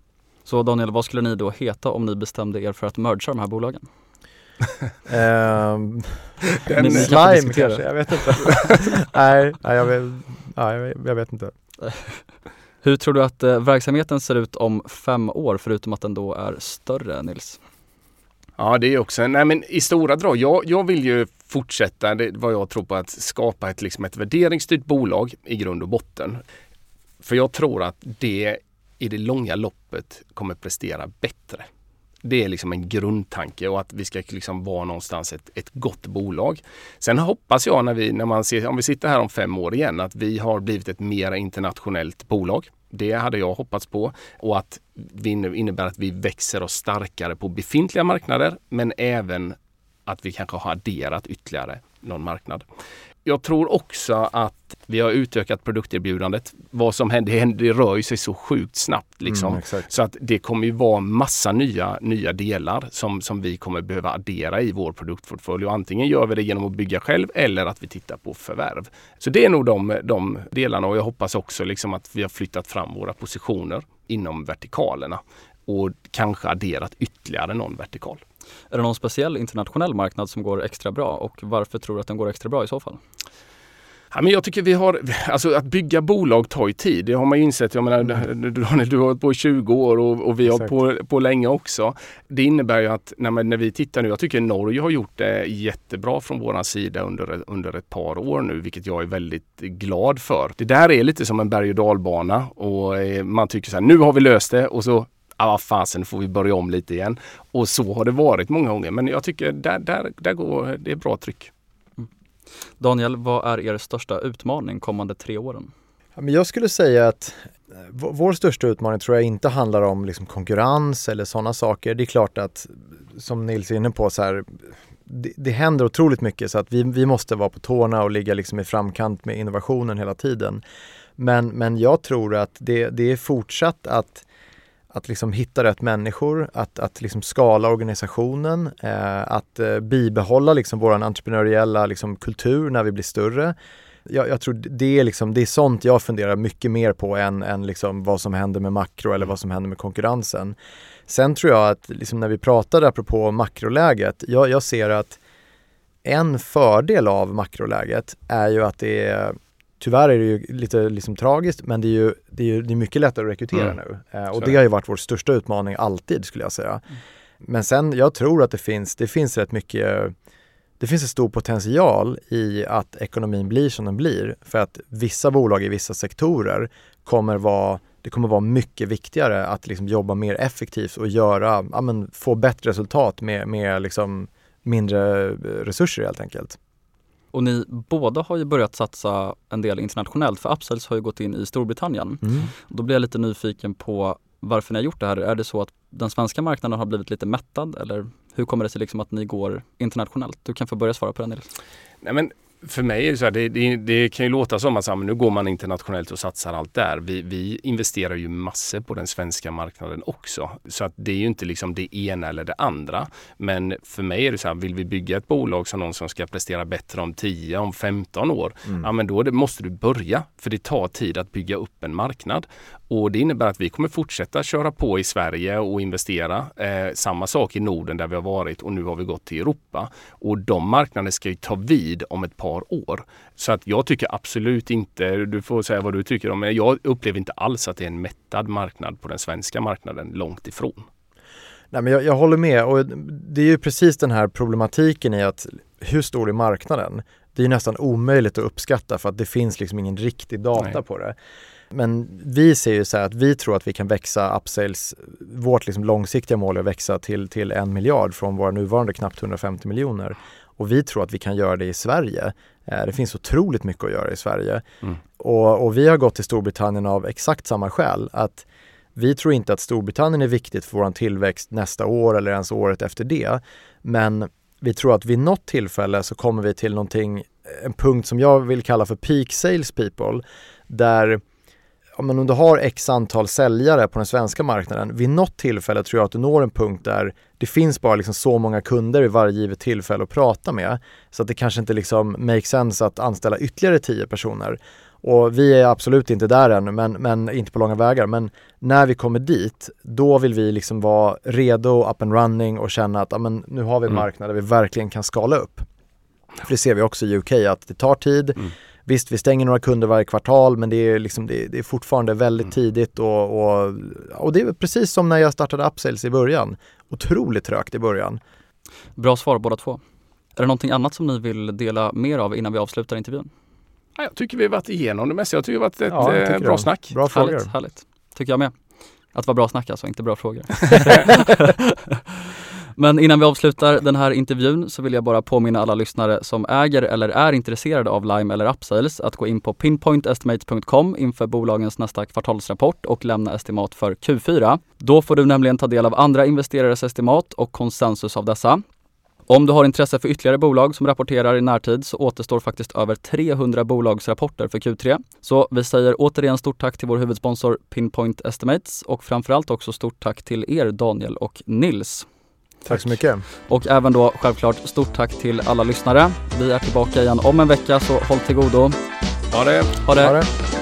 Så Daniel, vad skulle ni då heta om ni bestämde er för att mergea de här bolagen? Um, den slime kanske, jag vet inte. nej, nej jag, vet, nej, jag vet inte. Hur tror du att eh, verksamheten ser ut om fem år förutom att den då är större Nils? Ja det är också, nej men i stora drag, jag, jag vill ju fortsätta, det, vad jag tror på, att skapa ett, liksom ett värderingsstyrt bolag i grund och botten. För jag tror att det i det långa loppet kommer prestera bättre. Det är liksom en grundtanke och att vi ska liksom vara någonstans ett, ett gott bolag. Sen hoppas jag när vi, när man ser, om vi sitter här om fem år igen, att vi har blivit ett mer internationellt bolag. Det hade jag hoppats på och att vi innebär att vi växer oss starkare på befintliga marknader men även att vi kanske har adderat ytterligare någon marknad. Jag tror också att vi har utökat produkterbjudandet. Vad som händer, det rör sig så sjukt snabbt. Liksom. Mm, så att det kommer ju vara massa nya, nya delar som, som vi kommer behöva addera i vår produktportfölj. Antingen gör vi det genom att bygga själv eller att vi tittar på förvärv. Så det är nog de, de delarna och jag hoppas också liksom att vi har flyttat fram våra positioner inom vertikalerna och kanske adderat ytterligare någon vertikal. Är det någon speciell internationell marknad som går extra bra och varför tror du att den går extra bra i så fall? Ja, men jag tycker vi har, alltså att bygga bolag tar ju tid. Det har man ju insett. Jag menar, mm. Daniel, du har hållit på i 20 år och, och vi har på, på länge också. Det innebär ju att när, när vi tittar nu, jag tycker Norge har gjort det jättebra från våran sida under, under ett par år nu, vilket jag är väldigt glad för. Det där är lite som en berg och dalbana och eh, man tycker så här, nu har vi löst det och så ja vad fasen, får vi börja om lite igen. Och så har det varit många gånger. Men jag tycker där, där, där går det är bra tryck. Daniel, vad är er största utmaning kommande tre åren? Jag skulle säga att eh, vår största utmaning tror jag inte handlar om liksom konkurrens eller sådana saker. Det är klart att, som Nils är inne på, så här, det, det händer otroligt mycket så att vi, vi måste vara på tårna och ligga liksom i framkant med innovationen hela tiden. Men, men jag tror att det, det är fortsatt att att liksom hitta rätt människor, att, att liksom skala organisationen, eh, att eh, bibehålla liksom vår entreprenöriella liksom kultur när vi blir större. Jag, jag, tror det är, liksom, det är sånt jag funderar mycket mer på än, än liksom vad som händer med makro eller vad som händer med konkurrensen. Sen tror jag att liksom när vi pratade apropå makroläget, jag, jag ser att en fördel av makroläget är ju att det är Tyvärr är det ju lite liksom tragiskt men det är ju, det är ju det är mycket lättare att rekrytera mm. nu. Eh, och det har ju varit vår största utmaning alltid skulle jag säga. Mm. Men sen, jag tror att det finns, det finns rätt mycket det finns en stor potential i att ekonomin blir som den blir för att vissa bolag i vissa sektorer kommer vara det kommer vara mycket viktigare att liksom jobba mer effektivt och göra, ja, men, få bättre resultat med, med liksom mindre resurser helt enkelt. Och ni båda har ju börjat satsa en del internationellt för Upsells har ju gått in i Storbritannien. Mm. Då blir jag lite nyfiken på varför ni har gjort det här. Är det så att den svenska marknaden har blivit lite mättad eller hur kommer det sig liksom att ni går internationellt? Du kan få börja svara på den Nils. Nej, men för mig är det så här, det, det, det, kan ju låta som att nu går man internationellt och satsar allt där. Vi, vi, investerar ju massor på den svenska marknaden också. Så att det är ju inte liksom det ena eller det andra. Men för mig är det så här, vill vi bygga ett bolag som någon som ska prestera bättre om 10, om 15 år, mm. ja men då det, måste du börja. För det tar tid att bygga upp en marknad. Och det innebär att vi kommer fortsätta köra på i Sverige och investera. Eh, samma sak i Norden där vi har varit och nu har vi gått till Europa. Och de marknaderna ska ju ta vid om ett par år. Så att jag tycker absolut inte, du får säga vad du tycker om, men jag upplever inte alls att det är en mättad marknad på den svenska marknaden, långt ifrån. Nej, men jag, jag håller med och det är ju precis den här problematiken i att hur stor är marknaden? Det är nästan omöjligt att uppskatta för att det finns liksom ingen riktig data Nej. på det. Men vi ser ju så här att vi tror att vi kan växa upsales, vårt liksom långsiktiga mål är att växa till, till en miljard från våra nuvarande knappt 150 miljoner. Och vi tror att vi kan göra det i Sverige. Eh, det finns otroligt mycket att göra i Sverige. Mm. Och, och, vi har gått till Storbritannien av exakt samma skäl. Att vi tror inte att Storbritannien är viktigt för vår tillväxt nästa år eller ens året efter det. Men vi tror att vid något tillfälle så kommer vi till någonting, en punkt som jag vill kalla för peak sales people, där om du har x antal säljare på den svenska marknaden, vid något tillfälle tror jag att du når en punkt där det finns bara liksom så många kunder vid varje givet tillfälle att prata med. Så att det kanske inte liksom makes sense att anställa ytterligare tio personer. Och vi är absolut inte där än, men, men inte på långa vägar. Men när vi kommer dit, då vill vi liksom vara redo, up and running och känna att amen, nu har vi en mm. marknad där vi verkligen kan skala upp. För det ser vi också i UK att det tar tid. Mm Visst, vi stänger några kunder varje kvartal men det är, liksom, det, det är fortfarande väldigt mm. tidigt och, och, och, det är precis som när jag startade Upsales i början. Otroligt trögt i början. Bra svar båda två. Är det någonting annat som ni vill dela mer av innan vi avslutar intervjun? jag tycker vi har varit igenom det mesta. Jag tycker det har varit ett ja, eh, bra snack. Bra frågor. Härligt, härligt. Tycker jag med. Att det var bra snack alltså, inte bra frågor. Men innan vi avslutar den här intervjun så vill jag bara påminna alla lyssnare som äger eller är intresserade av Lime eller Upsales att gå in på pinpointestimates.com inför bolagens nästa kvartalsrapport och lämna estimat för Q4. Då får du nämligen ta del av andra investerares estimat och konsensus av dessa. Om du har intresse för ytterligare bolag som rapporterar i närtid så återstår faktiskt över 300 bolagsrapporter för Q3. Så vi säger återigen stort tack till vår huvudsponsor Pinpoint Estimates och framförallt också stort tack till er Daniel och Nils. Tack så mycket. Och även då självklart stort tack till alla lyssnare. Vi är tillbaka igen om en vecka så håll till godo. Ha det. Ha det. Ha det.